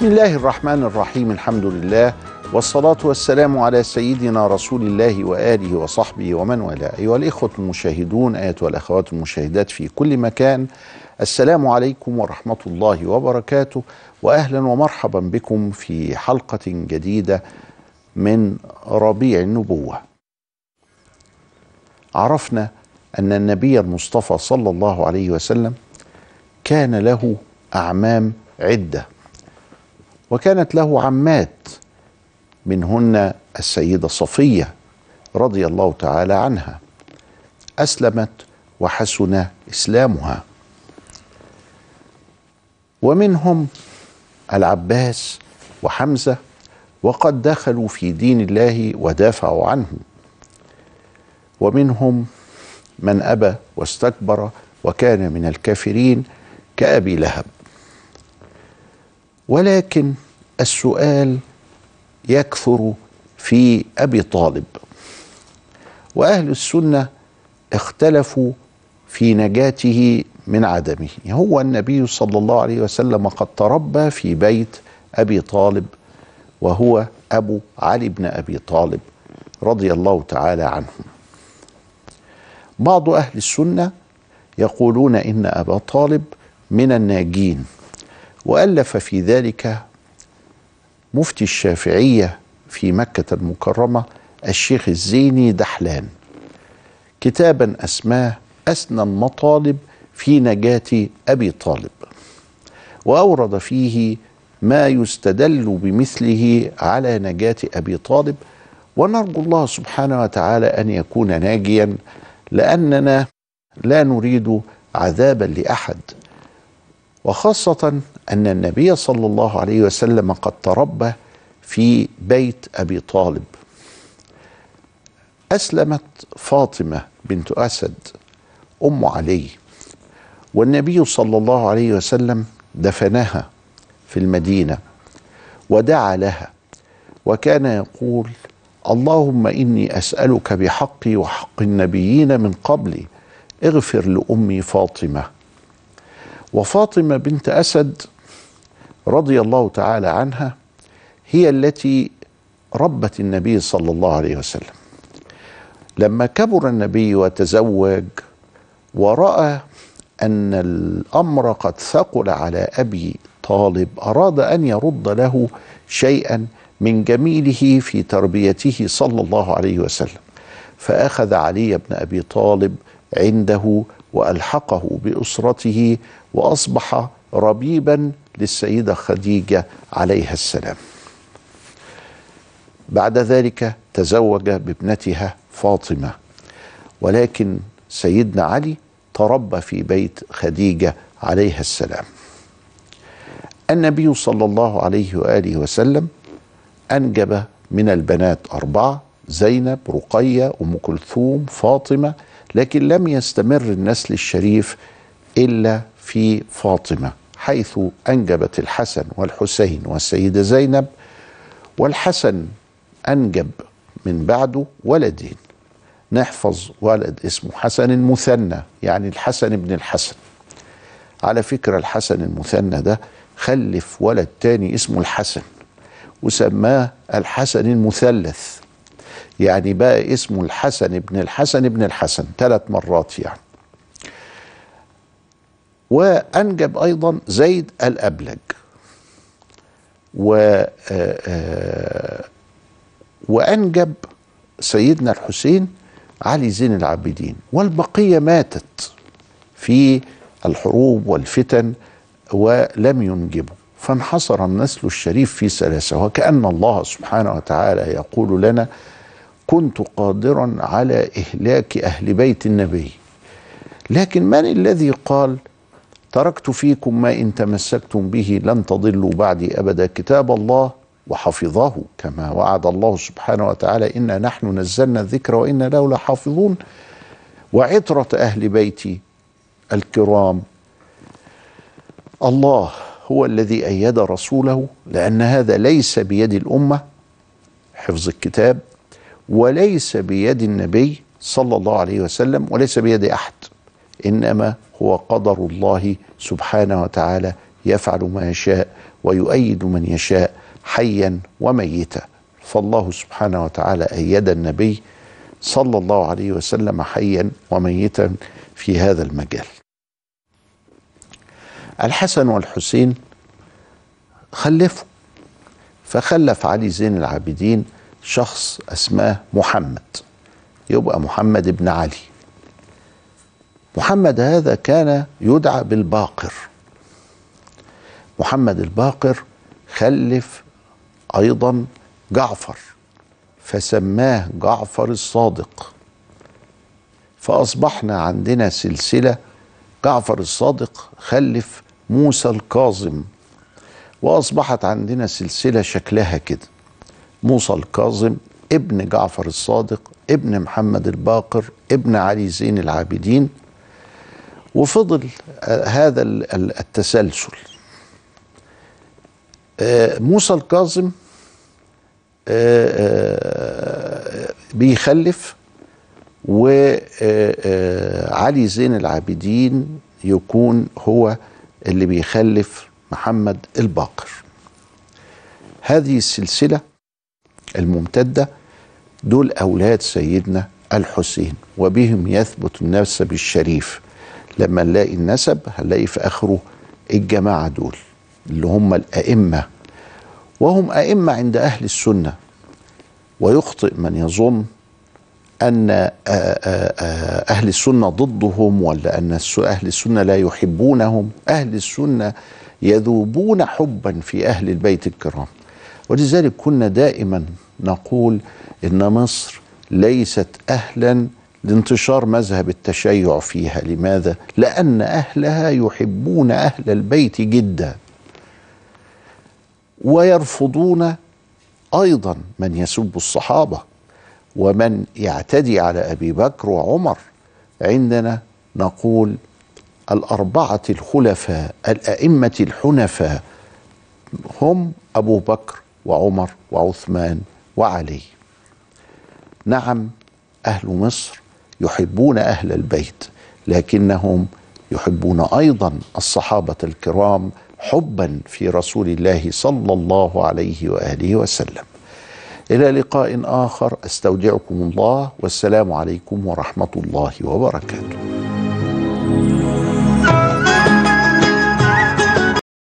بسم الله الرحمن الرحيم الحمد لله والصلاة والسلام على سيدنا رسول الله وآله وصحبه ومن والاه. أيها الإخوة المشاهدون أيها الأخوات المشاهدات في كل مكان السلام عليكم ورحمة الله وبركاته وأهلا ومرحبا بكم في حلقة جديدة من ربيع النبوة. عرفنا أن النبي المصطفى صلى الله عليه وسلم كان له أعمام عدة. وكانت له عمات منهن السيدة صفية رضي الله تعالى عنها. أسلمت وحسن إسلامها. ومنهم العباس وحمزة وقد دخلوا في دين الله ودافعوا عنه. ومنهم من أبى واستكبر وكان من الكافرين كأبي لهب. ولكن السؤال يكثر في أبي طالب. وأهل السنة اختلفوا في نجاته من عدمه. هو النبي صلى الله عليه وسلم قد تربى في بيت أبي طالب وهو أبو علي بن أبي طالب رضي الله تعالى عنه. بعض أهل السنة يقولون إن أبا طالب من الناجين. وألف في ذلك مفتي الشافعية في مكة المكرمة الشيخ الزيني دحلان. كتابا أسماه أسنى المطالب في نجاة أبي طالب. وأورد فيه ما يستدل بمثله على نجاة أبي طالب. ونرجو الله سبحانه وتعالى أن يكون ناجيا لأننا لا نريد عذابا لأحد. وخاصة أن النبي صلى الله عليه وسلم قد تربى في بيت أبي طالب. أسلمت فاطمة بنت أسد أم علي والنبي صلى الله عليه وسلم دفنها في المدينة ودعا لها وكان يقول اللهم إني أسألك بحقي وحق النبيين من قبلي اغفر لأمي فاطمة. وفاطمة بنت أسد رضي الله تعالى عنها هي التي ربت النبي صلى الله عليه وسلم. لما كبر النبي وتزوج ورأى أن الأمر قد ثقل على أبي طالب أراد أن يرد له شيئا من جميله في تربيته صلى الله عليه وسلم. فأخذ علي بن أبي طالب عنده وألحقه بأسرته وأصبح ربيبا للسيدة خديجة عليها السلام. بعد ذلك تزوج بابنتها فاطمة ولكن سيدنا علي تربى في بيت خديجة عليها السلام. النبي صلى الله عليه وآله وسلم أنجب من البنات أربعة زينب رقية أم كلثوم فاطمة لكن لم يستمر النسل الشريف إلا في فاطمة. حيث أنجبت الحسن والحسين والسيده زينب والحسن أنجب من بعده ولدين نحفظ ولد اسمه حسن المثنى يعني الحسن ابن الحسن. على فكرة الحسن المثنى ده خلف ولد تاني اسمه الحسن وسماه الحسن المثلث يعني بقى اسمه الحسن ابن الحسن ابن الحسن ثلاث مرات يعني. وأنجب أيضا زيد الأبلج. و وأنجب سيدنا الحسين علي زين العابدين. والبقية ماتت في الحروب والفتن ولم ينجبوا. فانحصر النسل الشريف في ثلاثة وكأن الله سبحانه وتعالى يقول لنا كنت قادرا على إهلاك أهل بيت النبي. لكن من الذي قال تركت فيكم ما إن تمسكتم به لن تضلوا بعدي أبدا. كتاب الله وحفظه كما وعد الله سبحانه وتعالى. إنا نحن نزلنا الذكر وإنا له لحافظون. وعطرة أهل بيتي الكرام الله هو الذي أيد رسوله لأن هذا ليس بيد الأمة حفظ الكتاب وليس بيد النبي صلى الله عليه وسلم وليس بيد أحد إنما هو قدر الله سبحانه وتعالى يفعل ما يشاء ويؤيد من يشاء حيا وميتا. فالله سبحانه وتعالى أيد النبي صلى الله عليه وسلم حيا وميتا في هذا المجال. الحسن والحسين خلفوا فخلف علي زين العابدين شخص أسماه محمد يبقى محمد بن علي. محمد هذا كان يدعى بالباقر. محمد الباقر خلف أيضا جعفر فسماه جعفر الصادق. فأصبحنا عندنا سلسلة جعفر الصادق خلف موسى الكاظم. وأصبحت عندنا سلسلة شكلها كده موسى الكاظم ابن جعفر الصادق ابن محمد الباقر ابن علي زين العابدين وفضل هذا التسلسل. موسى الكاظم بيخلف وعلي زين العابدين يكون هو اللي بيخلف محمد الباقر. هذه السلسلة الممتدة دول أولاد سيدنا الحسين وبهم يثبت النسب الشريف لما نلاقي النسب هنلاقي في آخره الجماعة دول اللي هم الأئمة. وهم أئمة عند أهل السنة. ويخطئ من يظن أن أهل السنة ضدهم ولا أن أهل السنة لا يحبونهم. أهل السنة يذوبون حبا في أهل البيت الكرام. ولذلك كنا دائما نقول إن مصر ليست أهلا لانتشار مذهب التشيع فيها. لماذا؟ لأن أهلها يحبون أهل البيت جدا. ويرفضون أيضا من يسب الصحابة. ومن يعتدي على أبي بكر وعمر. عندنا نقول الأربعة الخلفاء الأئمة الحنفاء. هم أبو بكر وعمر وعثمان وعلي. نعم أهل مصر يحبون أهل البيت لكنهم يحبون أيضا الصحابة الكرام حبا في رسول الله صلى الله عليه وآله وسلم. إلى لقاء آخر أستودعكم الله والسلام عليكم ورحمة الله وبركاته.